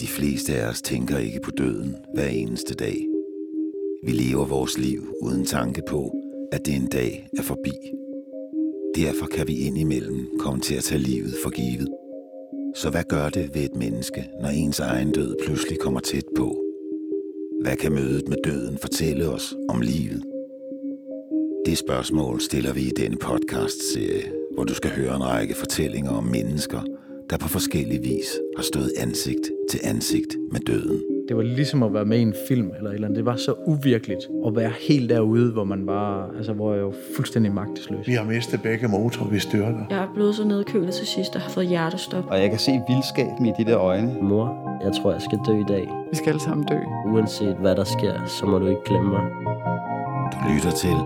De fleste af os tænker ikke på døden hver eneste dag. Vi lever vores liv uden tanke på, at det en dag er forbi. Derfor kan vi indimellem komme til at tage livet for givet. Så hvad gør det ved et menneske, når ens egen død pludselig kommer tæt på? Hvad kan mødet med døden fortælle os om livet? Det spørgsmål stiller vi i denne podcast-serie, hvor du skal høre en række fortællinger om mennesker, der på forskellig vis har stået ansigt til ansigt med døden. Det var ligesom at være med i en film eller et eller andet. Det var så uvirkeligt at være helt derude, hvor man bare, altså hvor jeg jo fuldstændig magtesløs. Vi har mistet begge motorer, vi styrter. Jeg er blevet så nedkølet til sidst og har fået hjertestop. Og jeg kan se vildskaben i de der øjne. Mor, jeg tror, jeg skal dø i dag. Vi skal alle sammen dø. Uanset hvad der sker, så må du ikke glemme mig. Du lytter til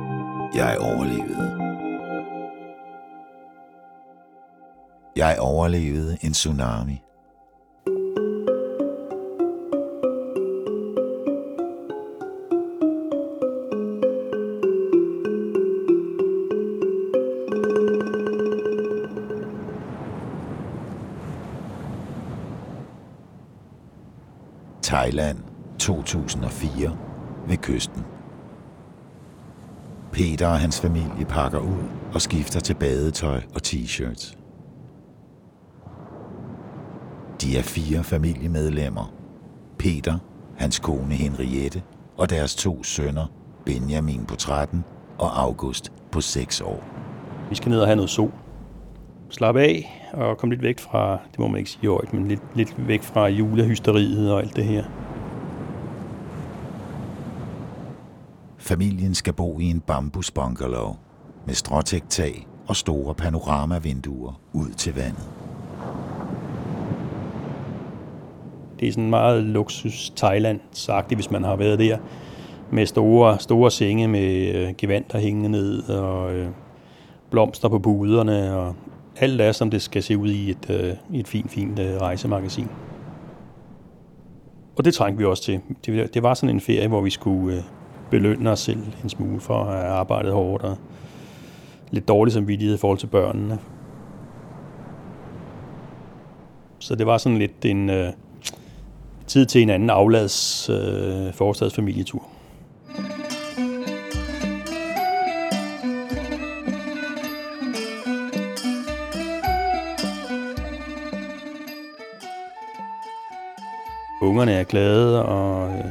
Jeg overlevede. Jeg overlevede en tsunami. Thailand 2004 ved kysten. Peter og hans familie pakker ud og skifter til badetøj og t-shirts. De er fire familiemedlemmer. Peter, hans kone Henriette og deres to sønner, Benjamin på 13 og August på 6 år. Vi skal ned og have noget sol. Slappe af og komme lidt væk fra, det må man ikke sige højt, men lidt, lidt væk fra julehysteriet og alt det her. Familien skal bo i en bambusbungalow med stråtægt tag og store panoramavinduer ud til vandet. Det er sådan meget luksus thailand sagt hvis man har været der. Med store, store senge med øh, gevanter hængende ned og øh, blomster på buderne og alt er, som det skal se ud i et, øh, et fint, fint øh, rejsemagasin. Og det trængte vi også til. Det, det var sådan en ferie, hvor vi skulle øh, belønne os selv en smule for at have arbejdet hårdt og lidt dårligt samvittighed i forhold til børnene. Så det var sådan lidt en øh, tid til en anden aflads øh, forstadsfamilietur. Ungerne er glade, og øh,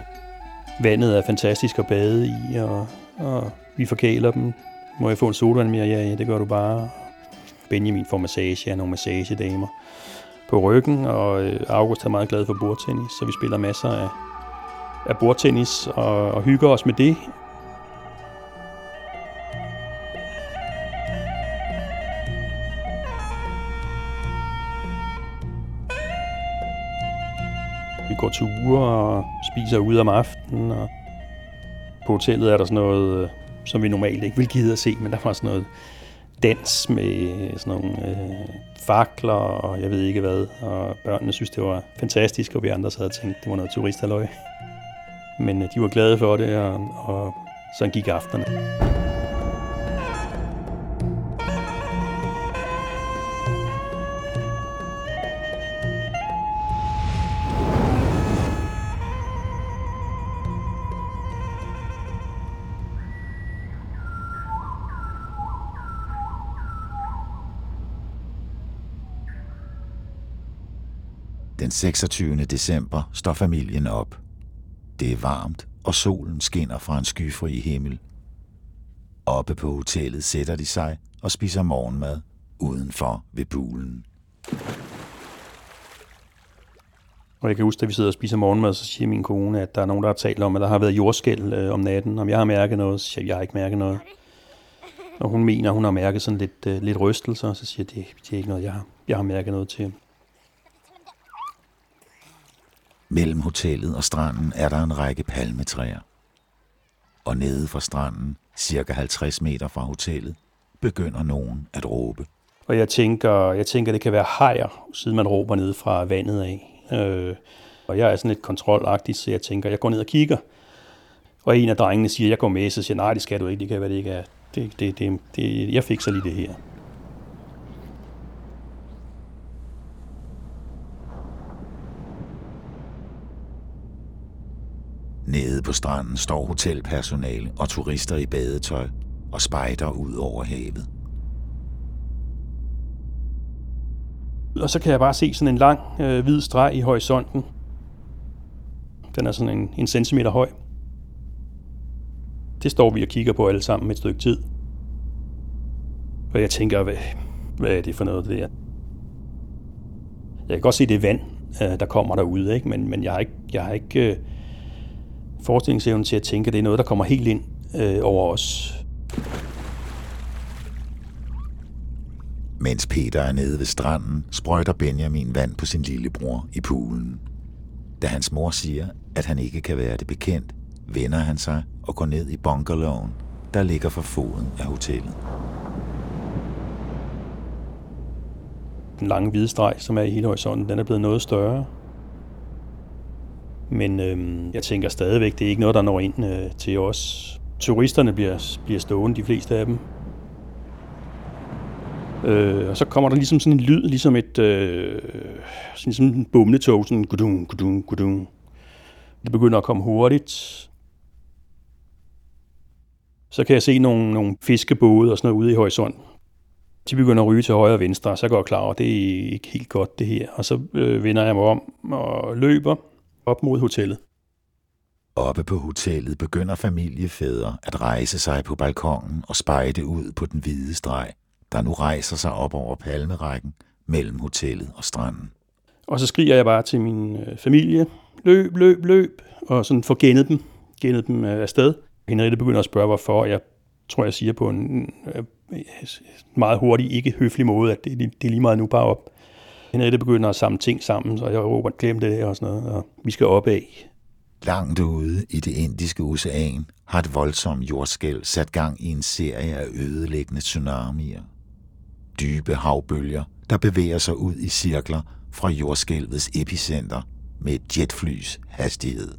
vandet er fantastisk at bade i, og, og vi forkæler dem. Må jeg få en sodavand mere? Ja, ja, det gør du bare. Benjamin får massage af nogle massagedamer på ryggen, og øh, August er meget glad for bordtennis, så vi spiller masser af, af bordtennis og, og hygger os med det. Vi går ture og spiser ude om aftenen, og på hotellet er der sådan noget, øh, som vi normalt ikke vil gide at se, men der var sådan noget dans med sådan nogle øh, fakler og jeg ved ikke hvad. Og børnene synes, det var fantastisk, og vi andre så havde tænkt, det var noget turisthalløj. Men øh, de var glade for det, og, og sådan gik aftenerne. Den 26. december står familien op. Det er varmt, og solen skinner fra en skyfri himmel. Oppe på hotellet sætter de sig og spiser morgenmad udenfor ved poolen. Og jeg kan huske, at vi sidder og spiser morgenmad, så siger min kone, at der er nogen, der har talt om, at der har været jordskæld øh, om natten. Om jeg har mærket noget, så siger jeg, jeg har ikke mærket noget. Og hun mener, hun har mærket sådan lidt, øh, lidt rystelser, så siger jeg, det, det er ikke noget, jeg har, jeg har mærket noget til. Mellem hotellet og stranden er der en række palmetræer. Og nede fra stranden, cirka 50 meter fra hotellet, begynder nogen at råbe. Og jeg tænker, jeg tænker, det kan være hajer, siden man råber ned fra vandet af. Øh, og jeg er sådan lidt kontrolagtig, så jeg tænker, jeg går ned og kigger. Og en af drengene siger, jeg går med, så siger nej, det skal du ikke, det kan være, det ikke er. Det, det, det, det, jeg fikser lige det her. Nede på stranden står hotelpersonale og turister i badetøj og spejder ud over havet. Og så kan jeg bare se sådan en lang øh, hvid streg i horisonten. Den er sådan en, en centimeter høj. Det står vi og kigger på alle sammen et stykke tid. Og jeg tænker, hvad, hvad er det for noget, det der? Jeg kan godt se, det er vand, øh, der kommer derude, ikke? Men, men jeg har ikke, jeg har ikke øh, forestillingsevnen til at tænke, at det er noget, der kommer helt ind øh, over os. Mens Peter er nede ved stranden, sprøjter Benjamin vand på sin lillebror i poolen. Da hans mor siger, at han ikke kan være det bekendt, vender han sig og går ned i bunkerloven, der ligger for foden af hotellet. Den lange hvide streg, som er i hele horisonten, den er blevet noget større. Men øhm, jeg tænker stadigvæk, det er ikke noget, der når ind øh, til os. Turisterne bliver, bliver stående, de fleste af dem. Øh, og så kommer der ligesom sådan en lyd, ligesom et øh, sådan, sådan en bumletog, sådan gudung, gudung, gudung. Det begynder at komme hurtigt. Så kan jeg se nogle, nogle fiskebåde og sådan noget ude i horisonten. De begynder at ryge til højre og venstre, og så går jeg klar over, at det er ikke helt godt det her. Og så øh, vender jeg mig om og løber op mod hotellet. Oppe på hotellet begynder familiefædre at rejse sig på balkongen og spejde ud på den hvide streg, der nu rejser sig op over palmerækken mellem hotellet og stranden. Og så skriger jeg bare til min øh, familie, løb, løb, løb, og sådan får gennet dem, gennet dem øh, afsted. Henriette begynder at spørge, hvorfor. Jeg tror, jeg siger på en øh, meget hurtig, ikke høflig måde, at det, det er lige meget nu bare op. Henriette begynder at samle ting sammen, så jeg råber, glem det og sådan noget, og vi skal op af. Langt ude i det indiske ocean har et voldsomt jordskæld sat gang i en serie af ødelæggende tsunamier. Dybe havbølger, der bevæger sig ud i cirkler fra jordskælvets epicenter med et jetflys hastighed.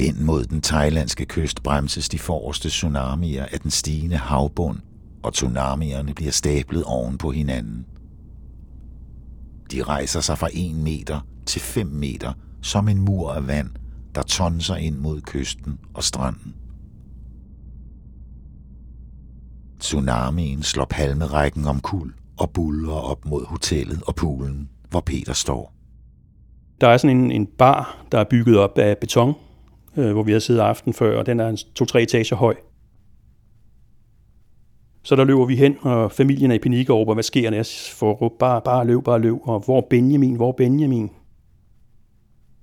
Ind mod den thailandske kyst bremses de forreste tsunamier af den stigende havbund, og tsunamierne bliver stablet oven på hinanden. De rejser sig fra 1 meter til 5 meter som en mur af vand, der tonser ind mod kysten og stranden. Tsunamien slår palmerækken om kul og buller op mod hotellet og poolen, hvor Peter står. Der er sådan en, en bar, der er bygget op af beton, øh, hvor vi har siddet aften før, og den er en to-tre etager høj. Så der løber vi hen, og familien er i panik over, hvad sker der? Jeg får bare, bare løb, bare løb, og hvor Benjamin, hvor Benjamin?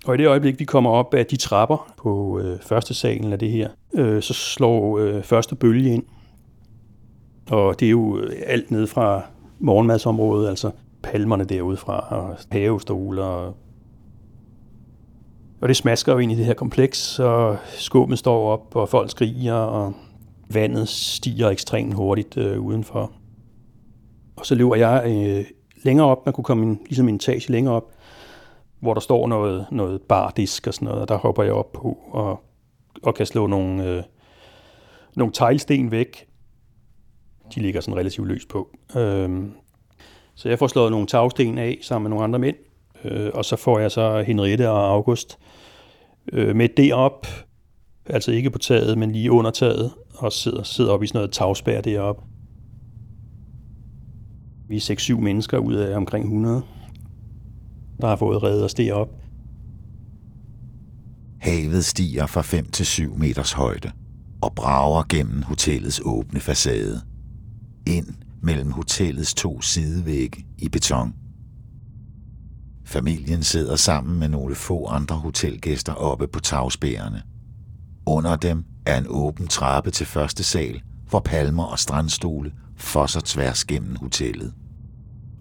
Og i det øjeblik, vi kommer op af de trapper på øh, første salen af det her, øh, så slår øh, første bølge ind. Og det er jo øh, alt ned fra morgenmadsområdet, altså palmerne derude fra, og havestole, Og, og det smasker jo ind i det her kompleks, og skåben står op, og folk skriger, og vandet stiger ekstremt hurtigt øh, udenfor. Og så løber jeg øh, længere op, man kunne komme en, ligesom en etage længere op, hvor der står noget, noget bardisk og sådan noget, og der hopper jeg op på og, og kan slå nogle, øh, nogle teglsten væk. De ligger sådan relativt løst på. Øhm, så jeg får slået nogle tagsten af sammen med nogle andre mænd, øh, og så får jeg så Henriette og August øh, med det op, altså ikke på taget, men lige under taget, og sidder, sidder op i sådan noget tagspær deroppe. Vi er 6-7 mennesker ud af omkring 100 der har fået reddet os derop. Havet stiger fra 5 til 7 meters højde og brager gennem hotellets åbne facade. Ind mellem hotellets to sidevægge i beton. Familien sidder sammen med nogle få andre hotelgæster oppe på tagspærene. Under dem er en åben trappe til første sal, hvor palmer og strandstole fosser tværs gennem hotellet.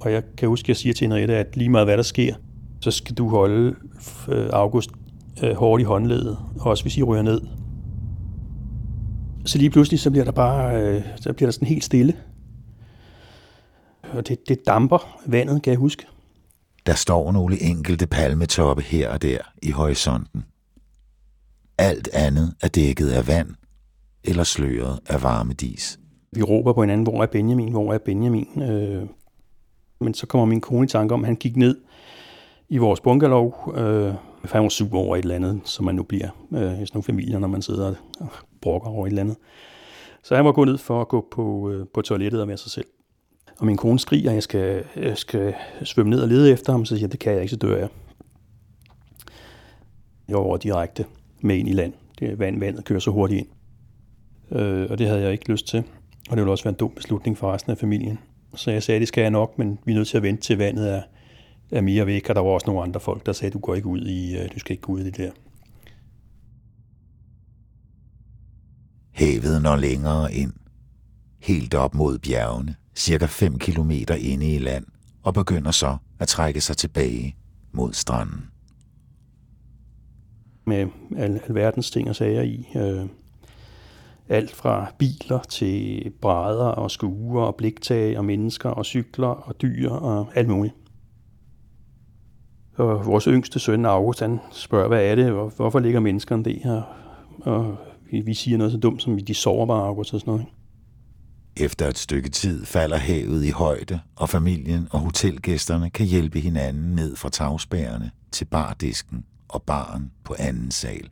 Og jeg kan huske, at jeg siger til Henriette, at lige meget hvad der sker, så skal du holde øh, August øh, hårdt i håndledet, også hvis I ryger ned. Så lige pludselig, så bliver der bare, øh, så bliver der sådan helt stille. Og det, det damper vandet, kan jeg huske. Der står nogle enkelte palmetoppe her og der i horisonten. Alt andet er dækket af vand eller sløret af varmedis. Vi råber på hinanden, hvor er Benjamin, hvor er Benjamin? Øh, men så kommer min kone i tanke om, at han gik ned i vores bungalow, øh, Han var sur over et eller andet, som man nu bliver øh, i sådan nogle familier, når man sidder og brokker over et eller andet. Så han var gået ned for at gå på, øh, på toilettet og være sig selv. Og min kone skriger, at jeg skal, jeg skal svømme ned og lede efter ham, så siger jeg, det kan jeg ikke, så dør jeg. Jeg var over direkte med ind i land. Det vand, vandet kører så hurtigt ind. Øh, og det havde jeg ikke lyst til. Og det ville også være en dum beslutning for resten af familien. Så jeg sagde, det skal jeg nok, men vi er nødt til at vente til vandet er, er mere væk. Og der var også nogle andre folk, der sagde, du går ikke ud i, øh, du skal ikke gå ud i det der. Havet når længere ind. Helt op mod bjergene, cirka 5 kilometer inde i land, og begynder så at trække sig tilbage mod stranden. Med al, alverdens ting og sager i. Øh, alt fra biler til brædder og skuer og bliktag og mennesker og cykler og dyr og alt muligt. Og vores yngste søn, August, han spørger, hvad er det? Hvorfor ligger menneskerne her? Og vi, vi siger noget så dumt som, de sover bare, August og sådan noget. Efter et stykke tid falder havet i højde, og familien og hotelgæsterne kan hjælpe hinanden ned fra tagspærerne til bardisken og baren på anden sal,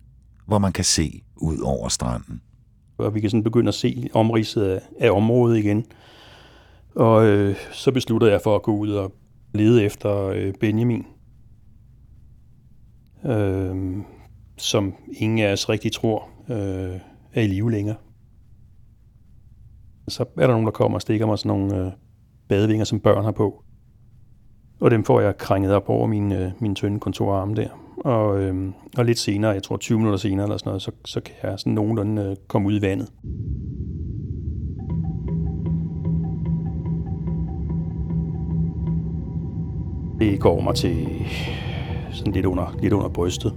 hvor man kan se ud over stranden. Og vi kan sådan begynde at se omridset af, af området igen. Og øh, så beslutter jeg for at gå ud og lede efter øh, Benjamin, øh, som ingen af os rigtig tror øh, er i live længere. Så er der nogen, der kommer og stikker mig sådan nogle øh, badevinger, som børn har på. Og dem får jeg krænget op over min, øh, min tynde kontorarm der. Og, øh, og lidt senere, jeg tror 20 minutter senere eller sådan noget, så, så kan jeg sådan nogenlunde øh, komme ud i vandet. Det går mig til sådan lidt under, lidt under brystet.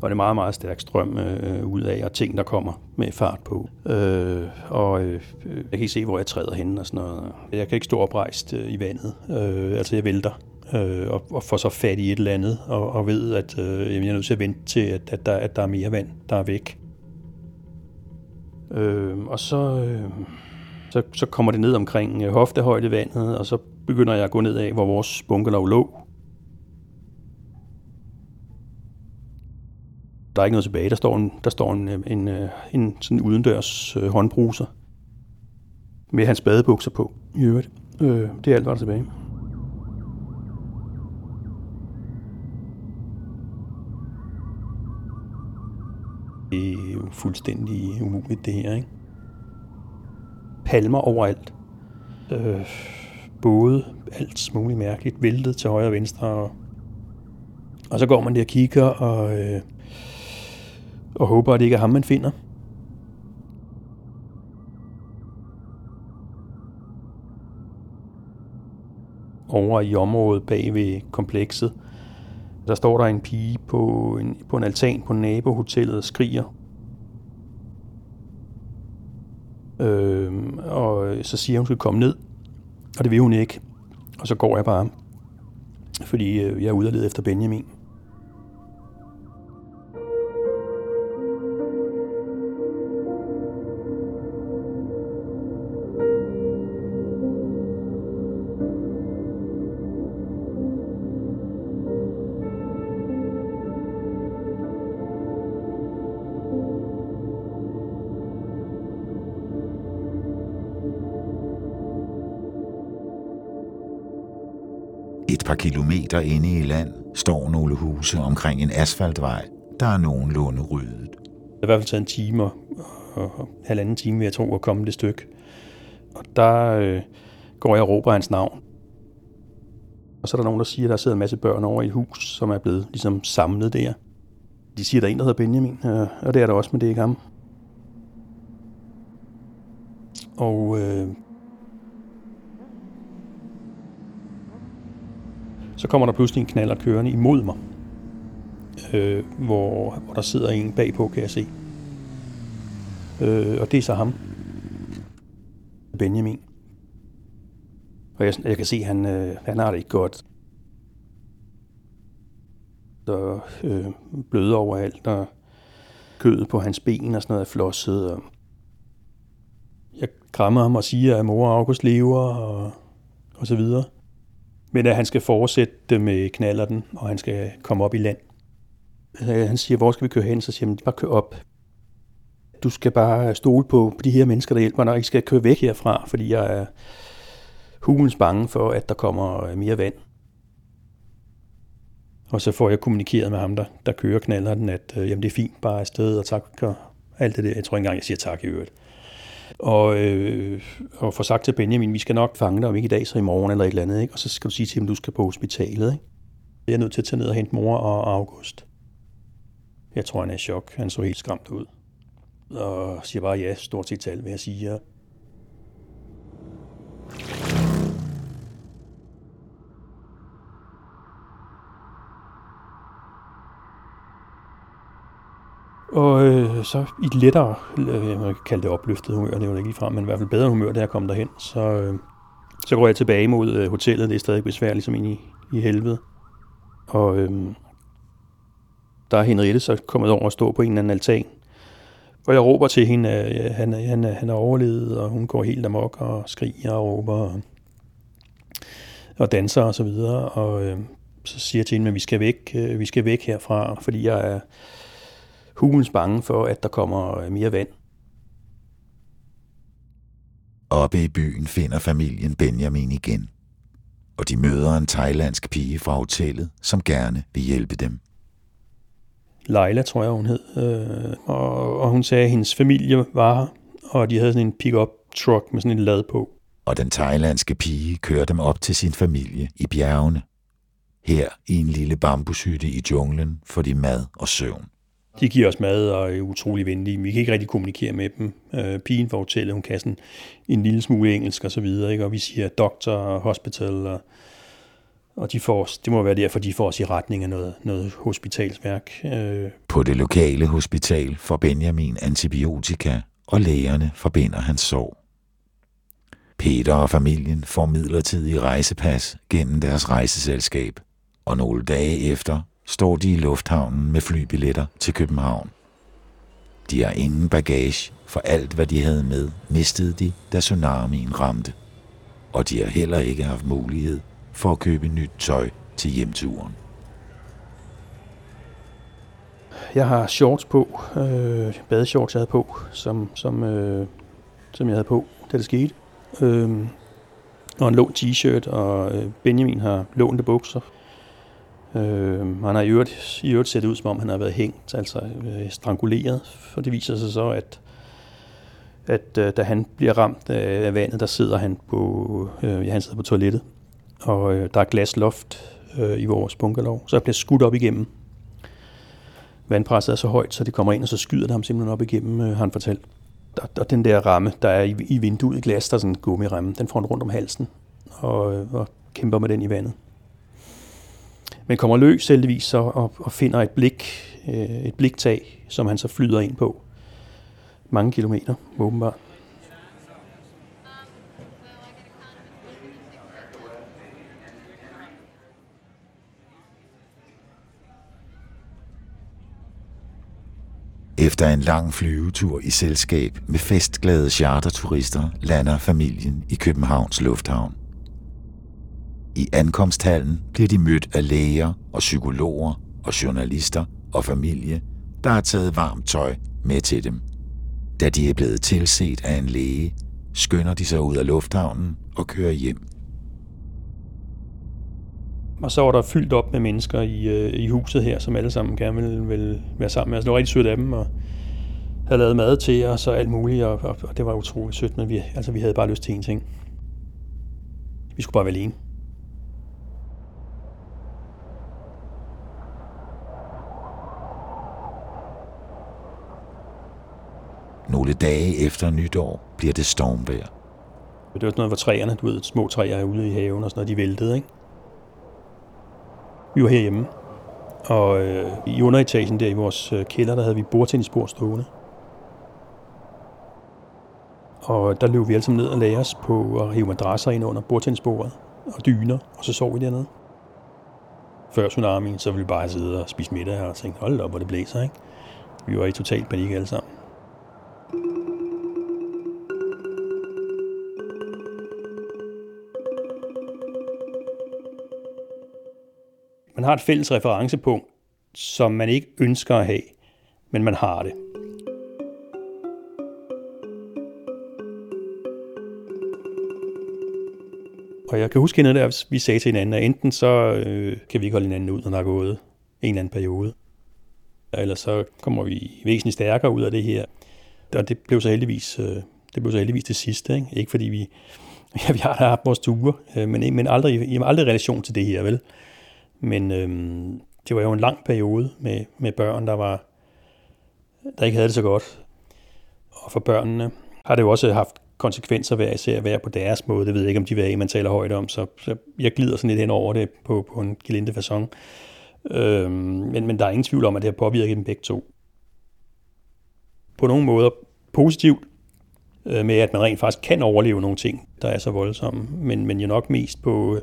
Og det er meget, meget stærk strøm øh, øh ud af, og ting, der kommer med fart på. Øh, og øh, jeg kan ikke se, hvor jeg træder hen og sådan noget. Jeg kan ikke stå oprejst øh, i vandet. Øh, altså, jeg vælter øh, og, og får så fat i et eller andet, og, og ved, at øh, jeg er nødt til at vente til, at, at, der, at der er mere vand, der er væk. Øh, og så, øh, så, så kommer det ned omkring øh, hoftehøjde vandet, og så begynder jeg at gå ned af, hvor vores bunkerlov lå. Der er ikke noget tilbage. Der står en, der står en, øh, en, en, en sådan udendørs øh, håndbruser med hans badebukser på i øvrigt. Øh, det er alt, der er tilbage. Det er jo fuldstændig umuligt, det her, ikke? Palmer overalt. Øh, både alt muligt mærkeligt, væltet til højre og venstre. Og, og så går man der og kigger og, øh, og håber, at det ikke er ham, man finder. Over i området bag ved komplekset, der står der en pige på en, på en altan på nabohotellet og skriger. Øh, og så siger hun, hun skal komme ned, og det vil hun ikke. Og så går jeg bare, fordi øh, jeg er ude og lede efter Benjamin. Par kilometer inde i land står nogle huse omkring en asfaltvej, der er nogenlunde ryddet. Det har i hvert fald taget en time og, og, og halvanden time, vil jeg tro, at komme det stykke. Og der øh, går jeg og råber hans navn. Og så er der nogen, der siger, at der sidder en masse børn over i et hus, som er blevet ligesom samlet der. De siger, at der er en, der hedder Benjamin, øh, og det er der også, men det er ikke ham. Og øh, så kommer der pludselig en knaller kørende imod mig, øh, hvor, hvor der sidder en bagpå, kan jeg se. Øh, og det er så ham. Benjamin. Og jeg, jeg kan se, at han, øh, han har det ikke godt. Der øh, bløder overalt, og kødet på hans ben og sådan noget er flosset. Og jeg krammer ham og siger, at mor og August lever, og, og så videre. Men at han skal fortsætte med knallerten, og han skal komme op i land. Altså, han siger, hvor skal vi køre hen? Så siger han, bare kør op. Du skal bare stole på de her mennesker, der hjælper når I skal køre væk herfra, fordi jeg er hulens bange for, at der kommer øh, mere vand. Og så får jeg kommunikeret med ham, der, der kører knallerden, at øh, jamen, det er fint, bare afsted, og tak, og alt det der. Jeg tror ikke engang, jeg siger tak i øvrigt. Og, øh, og få sagt til Benjamin, vi skal nok fange dig, om ikke i dag, så i morgen eller et eller andet. Ikke? Og så skal du sige til ham, du skal på hospitalet. Ikke? Jeg er nødt til at tage ned og hente mor og August. Jeg tror, han er i chok. Han så helt skræmt ud. Og siger bare ja, stort set tal, vil jeg sige. Ja. Og øh, så i et lettere, øh, man kan kalde det opløftet humør, det er jo ikke frem, men i hvert fald bedre humør, da jeg kom derhen, så, øh, så går jeg tilbage mod øh, hotellet. Det er stadig besværligt, som ind i, i helvede. Og øh, der er Henriette så kommet over og stå på en eller anden altan. Og jeg råber til hende, at øh, han, han, han er overlevet, og hun går helt amok og skriger og råber og, og danser og så videre. Og øh, så siger jeg til hende, at vi skal væk, øh, vi skal væk herfra, fordi jeg er hulens bange for, at der kommer mere vand. Oppe i byen finder familien Benjamin igen, og de møder en thailandsk pige fra hotellet, som gerne vil hjælpe dem. Leila, tror jeg, hun hed. Øh, og, og hun sagde, at hendes familie var her, og de havde sådan en pick-up truck med sådan en lad på. Og den thailandske pige kører dem op til sin familie i bjergene. Her i en lille bambushytte i junglen får de mad og søvn. De giver os mad og er utrolig venlige. Vi kan ikke rigtig kommunikere med dem. Øh, pigen fra hotellet, hun kan sådan en lille smule engelsk og så videre, ikke? og vi siger doktor og hospital, og, og de får os, det må være derfor, de får os i retning af noget, noget hospitalsværk. Øh. På det lokale hospital får Benjamin antibiotika, og lægerne forbinder hans sorg. Peter og familien får midlertidig rejsepas gennem deres rejseselskab, og nogle dage efter står de i lufthavnen med flybilletter til København. De har ingen bagage, for alt hvad de havde med, mistede de, da tsunamien ramte. Og de har heller ikke haft mulighed for at købe nyt tøj til hjemturen. Jeg har shorts på, øh, badeshorts jeg havde på, som, som, øh, som jeg havde på, da det skete. Øh, og en lånt t-shirt, og øh, Benjamin har lånte bukser Øh, han har i øvrigt, i øvrigt set ud, som om han har været hængt, altså øh, stranguleret, for det viser sig så, at, at øh, da han bliver ramt af, vandet, der sidder han på, øh, ja, han sidder på toilettet, og øh, der er glasloft øh, i vores bunkerlov, så jeg bliver skudt op igennem. Vandpresset er så højt, så det kommer ind, og så skyder det ham simpelthen op igennem, øh, har han fortalt. Og, og den der ramme, der er i, i vinduet i glas, der er sådan en gummiramme, den får han rundt om halsen, og, øh, og kæmper med den i vandet men kommer løs heldigvis så og, og finder et blik, øh, et bliktag, som han så flyder ind på. Mange kilometer, åbenbart. Efter en lang flyvetur i selskab med festglade charterturister lander familien i Københavns Lufthavn. I ankomsthallen bliver de mødt af læger og psykologer og journalister og familie, der har taget varmt tøj med til dem. Da de er blevet tilset af en læge, skynder de sig ud af lufthavnen og kører hjem. Og så var der fyldt op med mennesker i, øh, i huset her, som alle sammen gerne ville, ville være sammen med os. Det var rigtig sødt af dem, og havde lavet mad til os og alt muligt, og, og, og det var utroligt sødt, men vi, altså, vi havde bare lyst til en ting. Vi skulle bare være alene. Nogle dage efter nytår bliver det stormvejr. Det var sådan noget, hvor træerne, du ved, små træer er ude i haven og sådan noget, de væltede, ikke? Vi var herhjemme, og øh, i underetagen der i vores øh, kælder, der havde vi bordtennisbord stående. Og der løb vi alle sammen ned og lagde os på at hive madrasser ind under bordtennisbordet og dyner, og så sov vi dernede. Før tsunamien, så ville vi bare sidde og spise middag og tænke, hold op, hvor det blæser, ikke? Vi var i total panik alle sammen. Har et fælles referencepunkt, som man ikke ønsker at have, men man har det. Og jeg kan huske noget der, vi sagde til hinanden, at enten så øh, kan vi ikke holde hinanden ud, når der er gået en eller anden periode. Eller så kommer vi væsentligt stærkere ud af det her. Og det blev så heldigvis, øh, det blev så heldigvis det sidste. Ikke, ikke fordi vi, ja, vi har da haft vores ture, øh, men, men aldrig, i aldrig relation til det her, vel? Men øh, det var jo en lang periode med, med børn, der var der ikke havde det så godt. Og for børnene har det jo også haft konsekvenser hver især at være på deres måde. Det ved jeg ikke, om de vil man taler højt om, så, så jeg glider sådan lidt hen over det på, på en gelinde façon. Øhm, men, men der er ingen tvivl om, at det har påvirket dem begge to. På nogle måder positivt, øh, med at man rent faktisk kan overleve nogle ting, der er så voldsomme, men, men jo nok mest på,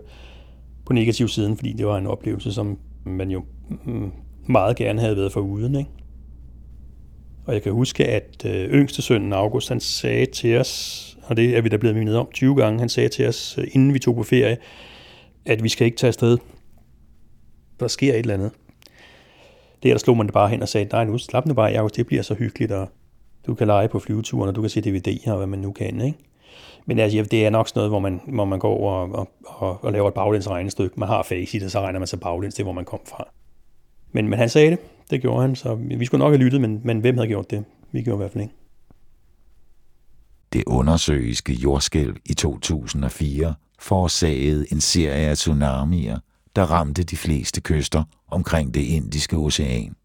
på negativ siden, fordi det var en oplevelse, som man jo mm, meget gerne havde været for uden. Ikke? Og jeg kan huske, at øh, yngste sønnen August, han sagde til os, og det er vi da blevet mindet om 20 gange, han sagde til os, øh, inden vi tog på ferie, at vi skal ikke tage afsted. Der sker et eller andet. Det der slog man det bare hen og sagde, nej nu slap nu bare, August, det bliver så hyggeligt, og du kan lege på flyveturen, og du kan se DVD'er og hvad man nu kan, ikke? Men altså, det er nok sådan noget, hvor man, hvor man går og, og, og, og laver et baglæns regnestykke. Man har facit, og så regner man sig baglæns det, hvor man kom fra. Men, men han sagde det, det gjorde han, så vi skulle nok have lyttet, men, men hvem havde gjort det? Vi gjorde i hvert fald ikke. Det undersøiske jordskælv i 2004 forårsagede en serie af tsunamier, der ramte de fleste kyster omkring det indiske ocean.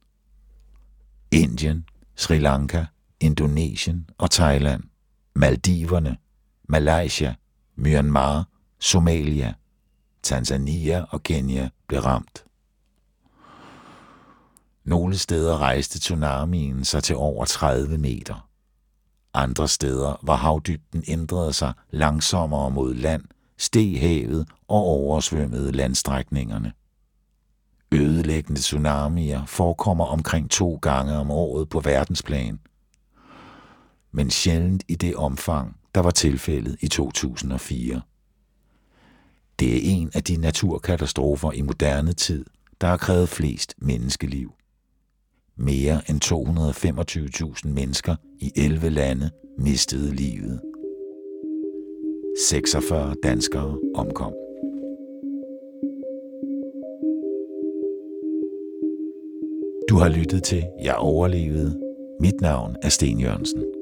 Indien, Sri Lanka, Indonesien og Thailand, Maldiverne, Malaysia, Myanmar, Somalia, Tanzania og Kenya blev ramt. Nogle steder rejste tsunamien sig til over 30 meter. Andre steder var havdybden ændrede sig langsommere mod land, steg havet og oversvømmede landstrækningerne. Ødelæggende tsunamier forekommer omkring to gange om året på verdensplan, men sjældent i det omfang, der var tilfældet i 2004. Det er en af de naturkatastrofer i moderne tid, der har krævet flest menneskeliv. Mere end 225.000 mennesker i 11 lande mistede livet. 46 danskere omkom. Du har lyttet til Jeg overlevede. Mit navn er Sten Jørgensen.